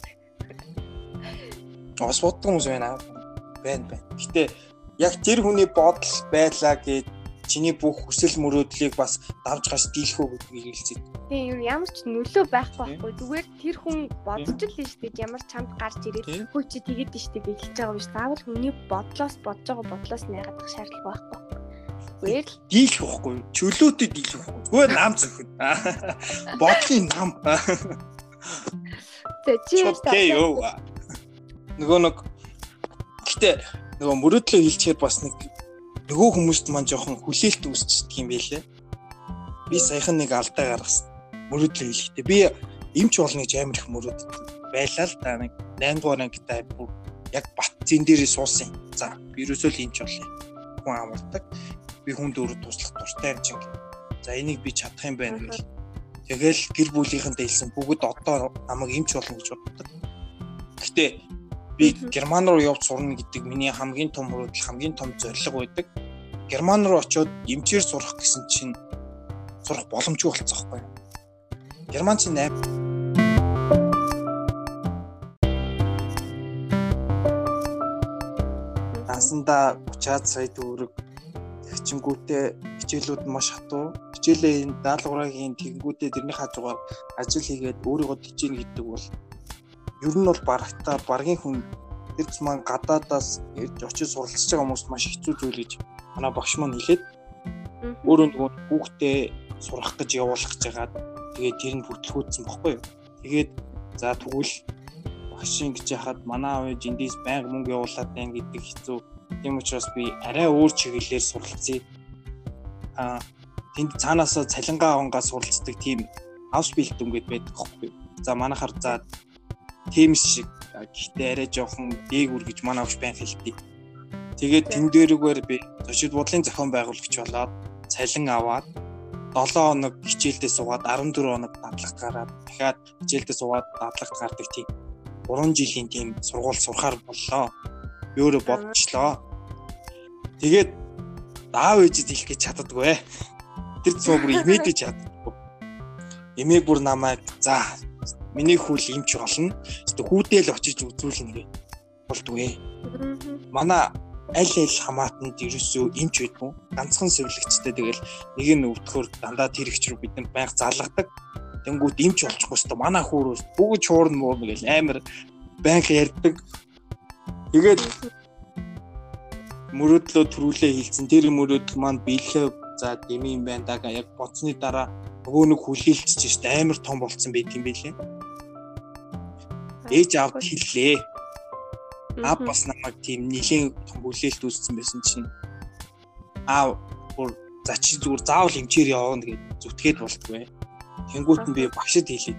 Бас боддог хүмүүс байна. Байна байна. Гэтэ яг тэр хүний бодол байлаа гэж чиний бүх хүсэл мөрөөдлийг бас давж гарч дийлхүү гэдгийг хэлцээ. Тийм ямар ч нөлөө байхгүй байхгүй. Зүгээр тэр хүн бодож л нь шүү дээ. Ямар чамд гарч ирээд хөө чи тэгээд шүү дээ гэж хэлж байгаа шүү. Заавал хүний бодлоос бодож байгаа бодлоос найгаадах шаардлага байхгүй. Зүгээр л дийлэх байхгүй. Чөлөөтэй дийлэх байхгүй. Зүгээр нам зөвхөн. Бодлын нам. Тэ чи нөгөө нэг гэтээ нөгөө мөрөөдлөө хэлчихээр бас нэг нөгөө хүмүүст маань жоохон хүлээлт үүсчихдэг юм байлээ. Би саяхан нэг алдаа гаргасан. Мөрөөдлөө хэлэхдээ би эмч болно гэж амар их мөрөөддөг байлаа л да нэг 8 дугаар ангитай бүр яг бат зэн дээрээ суусан. За би ерөөсөө л эмч болъё. Хүн амардаг. Би хүн дөрөв туслах дуртай юм чинь. За энийг би чадах юм байна гэл. Тэгэл гэр бүлийнхэнтэй хэлсэн бүгд одоо намайг эмч болно гэж боддог. Гэтэ би герман руу явж сурна гэдэг миний хамгийн том мөрөөдөл хамгийн том зорилго байдаг. Герман руу очиод эмчээр сурах гэсэн чинь сурах боломжгүй болцсон байхгүй? Герман чинь 8 Насанда 30 сая төгрөг тэгчингүүтээ хичээлүүд маш хатуу. Хичээлээ энэ даалгаврын тэгэнгүүтээ тэрний хажуугаар ажил хийгээд өөрийгөө тижээн гэдэг бол ер нь бол барагтаа баргийн хүн тэр цуман гадаадаас ирж очиж суралцж байгаа хүмүүст маш хэцүү зүйл гэж манай багш маань хэлээд өөрөө нөгөө хүүхдээ сурах гэж явуулах гэж байгаа. Тэгээд тэр нь бүтлгүүдсэн бохгүй юу. Тэгээд за тэгвэл багшийн гэж яхад манай аав эндээс байнга мөнгө явуулаад байна гэдэг хэцүү. Тийм учраас би арай өөр чиглэлээр суралцъя. Аа тэнд цаанаасаа цалингаа онгоо суралцдаг тийм аусбилт өнгөд байдаг байхгүй юу. За манайхаар за тийм шиг гэхдээ арай жоохон дээгүр гэж манай авч байн хэлтий. Тэгээд тэн дээрүүгээр би зочид бодлын зохион байгуулагч болоод цалин аваад 7 хоног хичээлдээ суугаад 14 хоног дадлагт гараад дахиад хичээлдээ суугаад дадлагт гардаг тийм 3 жилийн тийм сургууль сурахаар боллоо. Өөрөө бодчихлоо. Тэгээд аав ээжэд хэлэх гэж чаддаггүй. Тэр цоо бүр имэдэж чаддаггүй. Эмээг бүр намайг за миний хүл имч болно. Тэгвэл хүүдэл очиж үзүүлнэ гэ. Болдгүй. Манай аль аль хамаатанд ерөөсөө имч байдгүй. Ганцхан сэвлэгчтэй тэгэл нэг нь өвдөхөр дандаа тэр ихч рүү бидэнд байнга залгадаг. Тэнгүүт имч болчихгүй өстө манай хүүрөөс бүгд чуурн муурн гэл амар байнга ярьдаг. Тэгээд мөрөөдлөө төрүүлээ хийлцэн тэр мөрөөдөл маань биелээ за дэмий юм байна даа яг боцны дараа нөгөө нэг хүлээлтч шүү дээ амар том болцсон байт юм байлээ. Ээж аавд хэллээ. Аа бас намайг тийм нэлийн том хүлээлт үүссэн байсан чинь аав бүр за чи зүгээр заавал эмчээр явна гэж зүтгээд болтгүй. Тэнгүүт нь би багшд хэлээ.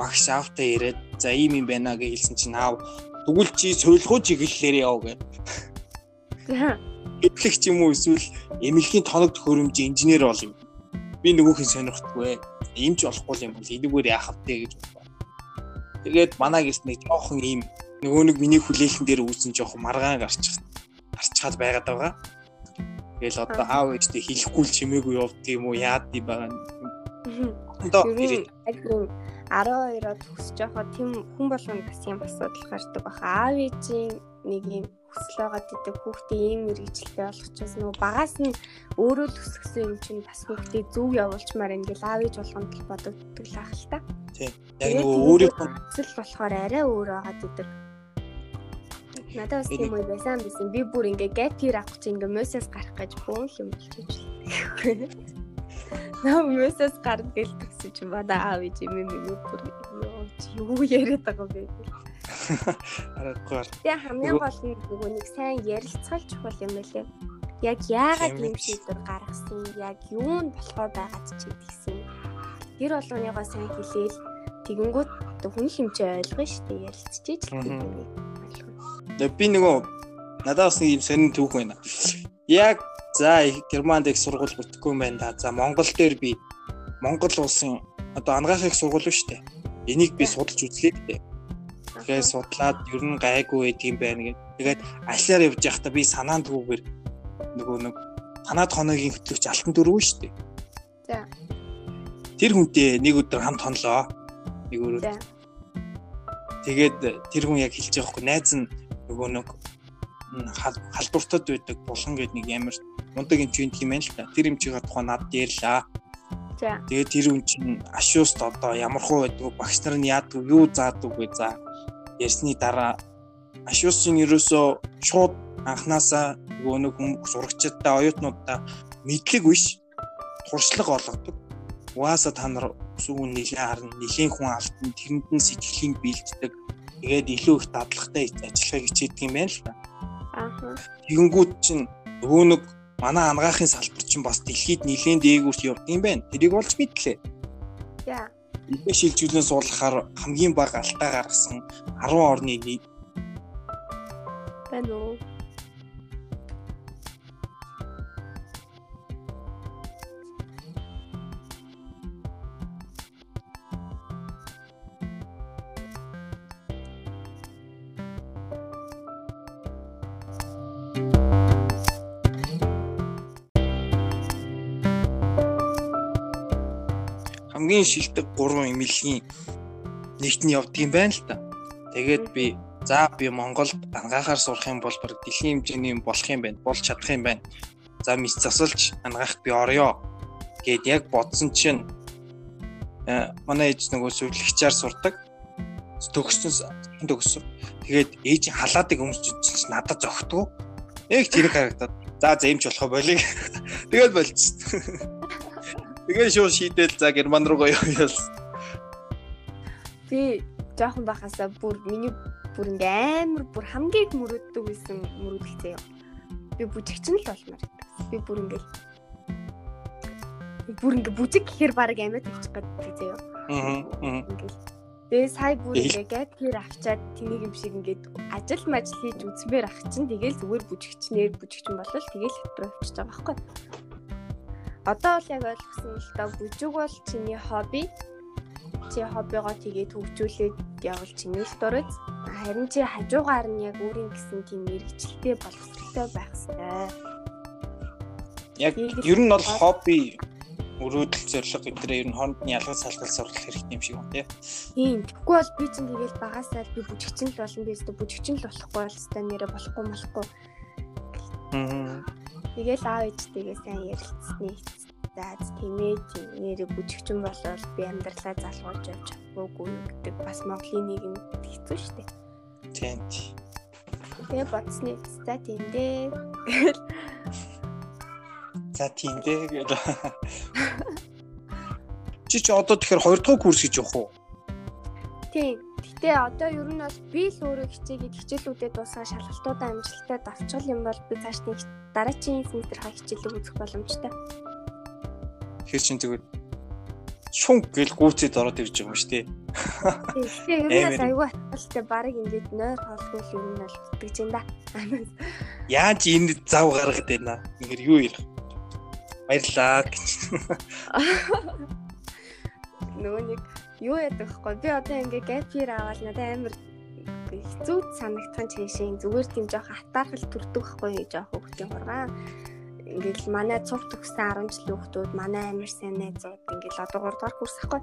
Багш аавтаа ирээд за ийм юм байна гэж хэлсэн чинь аав тэгвэл чи суулгуу чиглэлээр яв гэ. Эдлэг ч юм уу эсвэл эмнэлгийн тоног төхөөрөмж инженер бол юм би нөгөөхийг сонирхдаггүй. Иймч болохгүй юм бол энэгээр яах вэ гэж бодлоо. Тэгээд манай гэрт нэг жоохон ийм нөгөө нэг миний хүлээлтэн дээр үүсэн жоохон маргаан гарчих гарчхаад байгаад байгаа. Тэгэл одоо аав ээжтэй хэлэхгүй л чимээгүй явдаг юм уу яад юм байгаа. Одоо 12-оод төгсөж байгаа тийм хүн болгоно бас юм асуудал гардаг баха. Аав ээжийн нэг юм хүсэл байгаа гэдэг хүүхдээ ийм мэрэгчлээ болгочихсон нөгөө багаас нь өөрөө л өсгсөн юм чинь бас хүүхдээ зөв явуулчмаар ингээл аав ээж болгонд л бодогддог л ах л та. Тийм. Яг нөгөө өөрийнхөө хүсэл болохоор арай өөр байгаа гэдэг. Надад бас тийм үе байсан байсан. Би бүр ингээ гэт тэр авах чинь ингээ мөсөөс гарах гэж бөөн юм болчихж байна. Наа мөсөөс гард гээл гэсэн чинь манай аав ээж юм минут бүр юу яриад байгаа бэ? Аргагүй. Тэгээ хамгийн гол нь нөгөө нэг сайн ярилцгал чухал юм байлээ. Яг яагаад ийм шийдвэр гаргасан, яг юу нь болохоор байгаад ч гэдгийгсэн. Тэр болгоныгоо сайн хэлээл тэгэнгүүт хүн хэмжээ ойлгоно шүү дээ ярилцчихэж л тийм. Би нөгөө надад бас нэг юм сонин түүх байна. Яг за Германд их сургууль бүтэхгүй юм байна да. За Монгол дээр би Монгол улсын одоо ангаах их сургууль шүү дээ. Энийг би судалж үзлээ дээ. Тэгээд судлаад ер нь гайгүй байдаг юм байна гэд. Тэгээд алиар явж байхдаа би санаандгүйгээр нөгөө нэг танаад хоногийн хөтлөгч алтан дөрөв шүү дээ. За. Тэр хүнтэй нэг өдөр хамт хонлоо. Нэг өрөө. Тэгээд тэр хүн яг хэлж байгаа хгүй найз нь нөгөө нэг халдвартад байдаг булган гэдэг нэг ямар мундаг юм чинь юм байна л та. Тэр юм чигээ тухайн над ярьлаа. За. Тэгээд тэр хүн чинь ашууст одоо ямар хуу байдаг багш нар нь яадаг юу заадаг вэ за ярьсны дараа ашуус чинь ерөөсөө шууд анханасаа нөгөө нэг зурагчдаа оюутнуудаа мэдлэг биш туршлага олгодог. Угаасаа та нар сүүн нэлээд харна, нэлийн хүн алтан тэрэнд нь сэтгэлийг бэлддэг. Тэгээд илүү их дадлагтай ажиллахыг хичээдэг юм байна л та. Аа. Тэгэнгүүт чинь нөгөө нэг манай ангаахын салбар чинь бас дэлхийд нэлээд дээгүүрт явдаг юм байна. Тэрийг олж мэдлээ. За. Эдгээр шилжүүлэн суулгахаар хамгийн бага алтаа гаргасан 10 орны нэг байна уу? Хамгийн шилдэг 3 эмнэлгийн нэгт нь явдаг юм байна л та. Тэгээд би за би Монголд ангаахаар сурах юм бол баг дэлхийн хэмжээний болох юм байна. Болж чадах юм байна. За мис засалж ангаахт би орё гэд яг бодсон чинь э, манай ээж нөгөө сүлэгчээр сурдаг. Төгссөн төгссөн. Тэгээд ээж халаадаг өмсч чинь надад зогтгоо. Яг тэр харагдаад за зэмч болох болиг. Тэгээд болчихсон. Тэгээ шууд шийдэл за герман руу явуулсан. Би жоохон бахасаа бүр миний бүр ингээ амар бүр хамгийн их мөрөддөг байсан мөрөдөлтэй юм. Би бүжигчин л болмоор байсан. Би бүр ингээ бүр ингээ бүжиг гэхээр баг амьд тавьчих гэдэг заяа. Аа. Тэгээ сая бүр ингээ гэт тэр авчаад тэнийг юм шиг ингээд ажил мажил хийж үзмээр ах чинь тэгэл зүгээр бүжигчнэр бүжигчин болол тэгэл хэтрүү авчиж байгаа байхгүй одоо бол яг ойлгосон л доо бүжиг бол чиний хобби. Чи хоббигоо тэгээд хөгжүүлээд явал чиний л дурыз. Харин чи хажуугаар нь яг өөрийн гэсэн тийм мэрэгчлээ боловсралтай байх хэрэгтэй. Яг ер нь бол хобби өрөөдөл зориг гэдрээ ер нь хоорондны ялгаж салгал сурлах хэрэгтэй юм шиг байна тий. Тийм. Тэгэхгүй бол би чинь тэгэл багасаа би бүжигчин л болно би өстө бүжигчин л болохгүй бол өстө нэрэ болохгүй болохгүй. Аа Тэгэл аав ээжтэйгээ сайн ярилцсны зааз тэмээ тийм нэрээ бүжигчин болол би амьдралаа залгуулж явж чадахгүй гэдэг бас Монголын нийгэм хэцүү шттэ. Тийм. Тэгээ бодсны за тийм дээ. За тийм дээ гэдэг. Чи чи одоо тэгэхээр 2 дахь курс гэж явах уу? Тийм. Гэтэ одоо ер нь бол би л өөрөө хичээгээд хичээлүүдэд дуусаа шалгалтуудаа амжилттай давчгал юм бол би цааш нэг дараагийн семестрийнхаа хичээлийг үзэх боломжтой. Тэр чинь тэгвэл шунг гэл гүцэд ороод ирж байгаа юм шүү дээ. Тэгээ ер нь айгүй атгалтай баг ингээд нойр хоолгүй л ер нь бол итгэж юм да. Яаж энэ зав гаргад байна? Ингээр юу ярих? Баярлаа гэж. Нөгөө нэг юу яадаг вэ? Би одоо ингээ гэп year аваад надад амар хэцүү санагдсан чишээ. Зүгээр тийм жоох хатаархал төрдөг байхгүй жоох хөвгтийн хургаан ингээл манай цуг төгсөн 10 жилийн хүмүүс манай амир сайн найзууд ингээл одоо 3 дугаар курс ахгүй.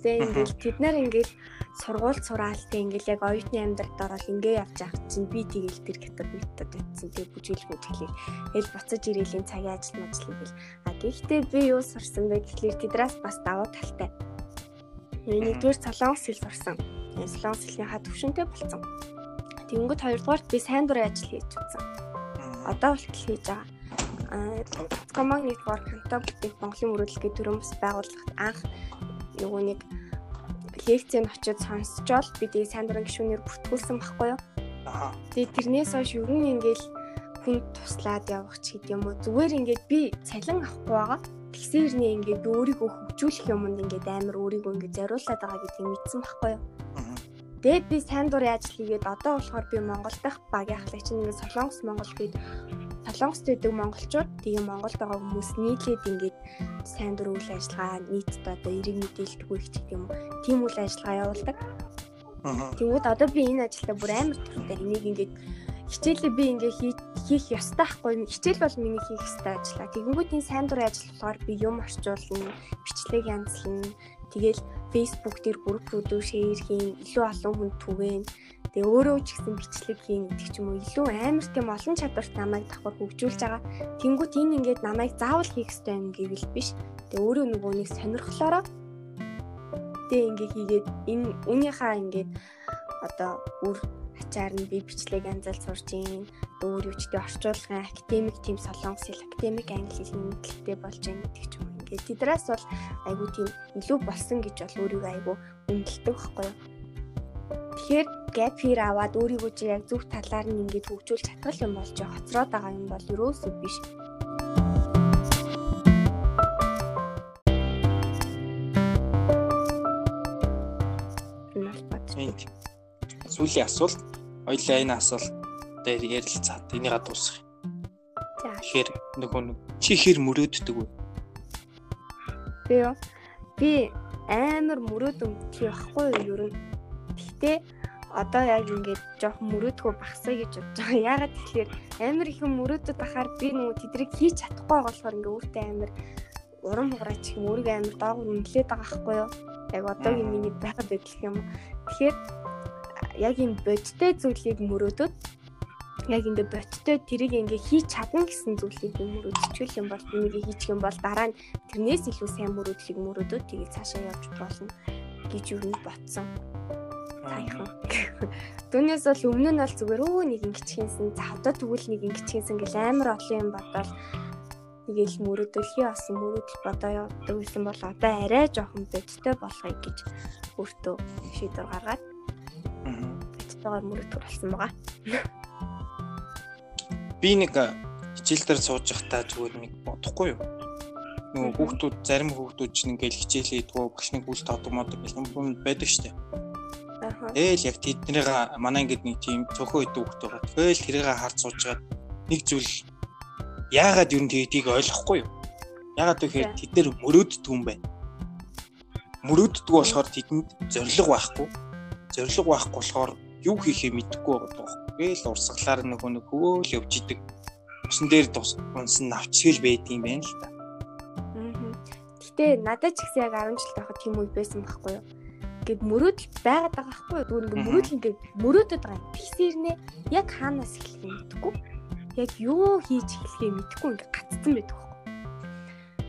Тэгээ ингээл тэд нар ингээл сургууль сураал тэг ингээл яг оюутны амьдралд ороод ингээ явж байгаа чинь би тэгэл тэр хятад метод утсан тэг бүжиглэх мэдлийг эл буцаж ирэлийн цагийн ажил мажил ингээл а гэхдээ би юу сурсан бэ гэхлээр тэдрээс бас давуу талтай Нэгдүгээр солонгос хэл сурсан. Солонгос хэлнийхаа төвшөнтэй болсон. Тэнгүүд хоёрдугаарт би сайн дурын ажил хийж үзсэн. Одоо болтол хийж байгаа. Common Network хамтаа бүтээх Монголын мөрөдлөгийн төрөмс байгууллагт анх нөгөө нэг лекцэнд очиод сонсчоол би тэгээ сайн дурын гişүүнээр бүртгүүлсэн байхгүй юу. Тэгээ тэрнээс хойш ер нь ингээл хүн туслаад явах ч гэдэг юм уу. Зүгээр ингээд би цалин авахгүй байгаа. Тэгсэн хэрнээ ингээд өөрийгөө хөгжүүлэх юмд ингээд амар өөрийгөө ингээд зориулаад байгаа гэдгийг мэдсэн байхгүй юу. Тэгээд би сайн дурын ажил хийгээд одоо болохоор би Монгол дахь багийн ахлагч ингээд Солонгос Монгол гээд Солонгост байдаг монголчууд тэгээ Монголд байгаа хүмүүс нийлээд ингээд сайн дур үйл ажиллагаа нийтд одоо эрэг мэдээлэлтгүй их гэх юм уу. Тийм үйл ажиллагаа явуулдаг. Тэгвэл одоо би энэ ажилдаа бүр амар туртай энийг ингээд хичээлээ би ингээ хийх ёстой байхгүй хичээл бол миний хийх ёстой ажил. Тэгэнгүүт энэ сайн дурын ажил болохоор би юм орчуулна, бичлэг янзлна. Тэгэл Facebook дээр группруудыг шеэр хийн, илүү олон хүнд түгээн. Тэгээ өөрөө ч гэсэн бичлэг хийн гэдэг ч юм уу илүү амар тийм олон чадварт намайг давхар хөгжүүлж байгаа. Тэнгүүт энэ ингээд намайг заавал хийх ёстой юм гэвэл биш. Тэгээ өөрөө нөгөө нэг сонирхлоороо тэгээ ингээ хийгээд энэ үнийхээ ингээд одоо үр ачаар нь би бичлэг анзаал сурж ийн өөр тий орчуулгын академик тим солонгос хэл академик англи хэлний мэдлэгтэй болж байгаа гэдэг ч юм уу. Ингээд тэдрээс бол айгуу тийм илүү болсон гэж бол өөрийгөө айгуу үнэлдэг байхгүй юу. Тэгэхээр gap year аваад өөрийгөө чи яг зөв талаар нь ингээд хөгжүүлж чадвал юм болж хоцроод байгаа юм бол ерөөсөө биш. Сүүлийн асуулт хоёлаа энэ асуулт дээр ярилцаад энийг дуусгах. За. Тэгэхээр нөгөө чи хэр мөрөөддөг вэ? Би юу? Би амар мөрөөдөмтэй байхгүй юу ер нь. Гэхдээ одоо яг ингээд жоохон мөрөөдгөө багсаа гэж бодож байгаа. Яагаад тэгэхээр амар их мөрөөдөд бахаар би нөгөө тэдрийг хийж чадахгүй болохоор ингээд өөртөө амар урам хугараач юм өөрийгөө амар доогуур үнэлээд байгаа байхгүй юу? Яг одоогийн миний байхад байдал юм. Тэгэхээр яг энэ бодтой зүйлийг мөрөөдөд яг ингээ боттой тэрийг ингээ хийж чадна гэсэн зүйлийг мөрөөдчихвэл юм бол энийг хийчих юм бол дараа нь тэрнээс илүү сайн мөрөөдлийг мөрөөдөө тэгээд цаашаа явж болно гэж юу нэг ботсон. Саяхан. Түүнээс бол өмнө нь бол зүгээр өө нэг ингэчихсэн за одоо тэгвэл нэг ингэчихсэн гэл амар олон юм бодоод тэгээл мөрөөдөл хий асан мөрөөдөл бодоо явдаг байсан бол одоо арай жоохон бодтой болохыг гэж өөртөө шийдвэр гаргаад боттойгоор мөрөөдгөр болсон байгаа. Би нэг хичээл дээр сууж байхдаа зүгээр нэг бодохгүй юу? Нөгөө хүүхдүүд зарим хүүхдүүд чинь ингээл хичээлээ идэггүй багш нэг үл таадаг мод юм байдаг штеп. Тэгэл яг тэднийг манай ингээд нэг тийм цөөхөн идэв хүүхд байгаа. Тэгэл тэрийг харж суужгаад нэг зүйл яагаад юу нэгдгийг ойлгохгүй юу? Яагаад гэхээр тэд нэр мөрөөддөг юм байна. Мөрөөддөг болохоор тэдэнд зориг байхгүй. Зориг байхгүй болохоор юу хийхээ мэдэхгүй байгаа. Гээл урсгалаар нөгөө нэг хөөл явж идэг. Усан дээр тус унсан навчгэл байдığım байна л та. Гэтэ надад ч гэсэн яг 10 жил тахад тийм үе байсан байхгүй юу? Ингээд мөрөөдөл байгаад байгаа байхгүй юу? Зүгээр ингээд мөрөөдөл ингээд мөрөөдөд байгаа юм. Тэгсэрнэ яг хаанаас эхлэхээ мэдэхгүй. Яг юу хийж эхлэхээ мэдэхгүй ингээд гацсан байдаг байхгүй.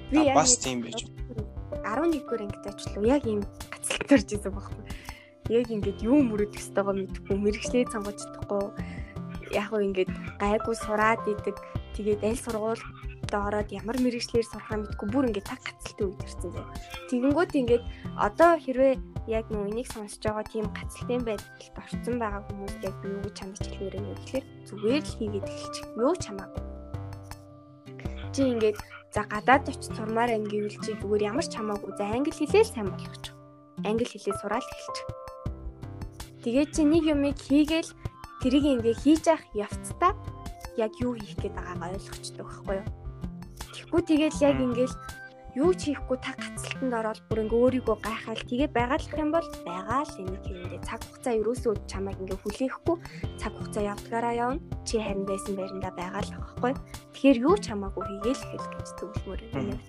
Би яг бас тийм байж. 11-р ангид очлоо яг ийм гацалт төрж исэн байхгүй яг ингээд юу мөрөдөх ёстойгоо мэдэхгүй мэрэгчлээ сонгож чадахгүй яг хөө ингээд гайгүй сураад идэг тэгээд аль сургуульд ороод ямар мэрэгчлэр сурахаа мэдгүй бүр ингээд таг гацалтай үед ирсэн зэ. Тэгэнгүүт ингээд одоо хэрвээ яг нөө энийг сонсож байгаа тийм гацалтай байдалд орсон байгаа хүмүүс яг би юу гэж чамд хэлмээр юм гэхээр зүгээр л хийгээд эхэлчих. Юу ч хамаагүй. Чи ингээд за гадаад очиж сурмаар юм гэвэл чи зүгээр ямар ч хамаагүй за англи хэлээ л сайн болгочих. Англи хэлээ сураад эхэлчих Тэгээд чи нэг юмыг хийгээл тэрийг ингээ хийж явах явцдаа яг юу хийх гээд байгаагаа ойлгочдөг байхгүй юу. Тэгэхгүй тэгэл яг ингээл юу ч хийхгүй та гацалтанд ороод бүр ингээ өөрийгөө гайхаал тэгээ байгаалах юм бол байгаа л энийг хийндээ цаг хугацаа ерөөсөө чамайг ингээ хүлээхгүй цаг хугацаа явдгаараа явна. Чи харин байсан байрандаа байгаа л байхгүй. Тэгэхээр юу ч хамаагүй хийгээл хэл гэж зөвлөмөр юм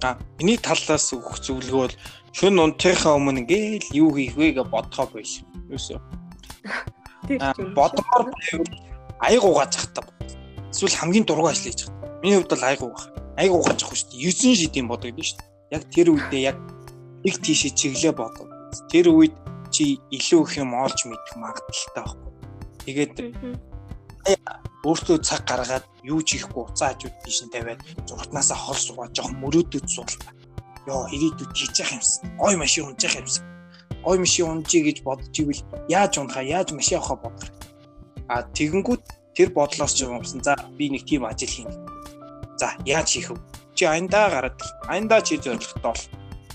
А миний талаас өгөх зөвлөгөө бол шүн унтахаа өмнө ингээл юу хийх вэ гэж бодохоо биш. Юусоо. Бодмоор аяг угааж захтаа. Эсвэл хамгийн дургу ажиллаж захтаа. Миний хувьд бол аяг угаах. Аяг угааж ахгүй шүү дээ. 9 шидийн бодогдсон шүү дээ. Яг тэр үедээ яг нэг тийшээ чиглээ бодоо. Тэр үед чи илүү их юм олж мэдэх магадaltaй байхгүй. Тэгээд өөртөө цаг гаргаад юу ч хийхгүй уцаа хажууд тийш нь тавиад зургатнаасаа хол суугаад жоохон мөрөөдөд суул ёо ирээдүйд хийж явах юмсан. Гой машин явах юмсан. Гой машин унжий гэж бодож ивэл яаж унахаа, яаж машин авахаа бодох. А тэгэнгүүт тэр бодлоос ч юмсан. За би нэг тийм ажил хийнэ. За яаж хийх вэ? Чи аяндаа гараад аяндаа чи зоригтой бол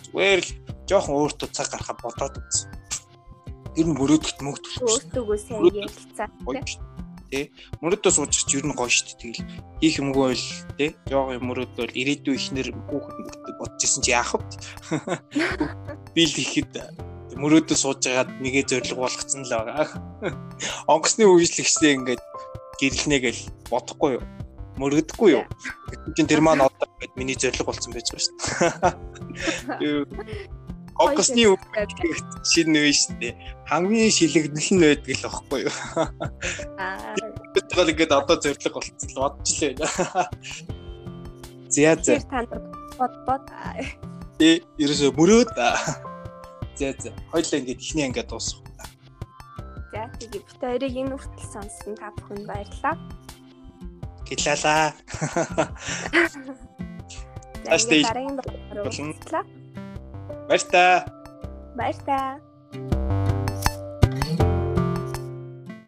зүгээр л жоохон өөртөө цаг гаргахад бодоод үзсэн. Тэр нь мөрөөдөлт мөнгө төлөх. Өөртөөгөө сайн ярилцаа тий. Мөрөөдөө суучих ч ер нь гоё шүү дээ. Тэгэл хийх юмгүй бол тий. Жоо юм мөрөөдөө бол ирээдүй ихнэр хүүхэд бодож исэн чи яах вэ? Би л ихэд мөрөөдөө сууж байгаад нэгэ зориг болгоцсон л байгаа. Онгоцны үйлчлэгчтэй ингээд гэрлэнэ гэл бодохгүй юу? Мөрөгдөхгүй юу? Чин тэр маань одоо ингээд миний зориг болсон байж байгаа шүү дээ. Онгоцны үйлчлэгч шинэ нэ шүү дээ. Хамгийн шилэгдэл нь байдаг л аахгүй юу? Аа. Тэгэл ингээд одоо зориг болсон л бодож л байна. Зя зя. Танд бод бод. Э, ерөөсө мөрөөд. За за. Хоёлаа ингээд ихний ангиад дуусах. За тэгээ бит хоёрыг энэ үртэл сонссон та бүхэнд баярлалаа. Гэлалаа. Тааштай. Баярлалаа. Баяр та. Баяр та.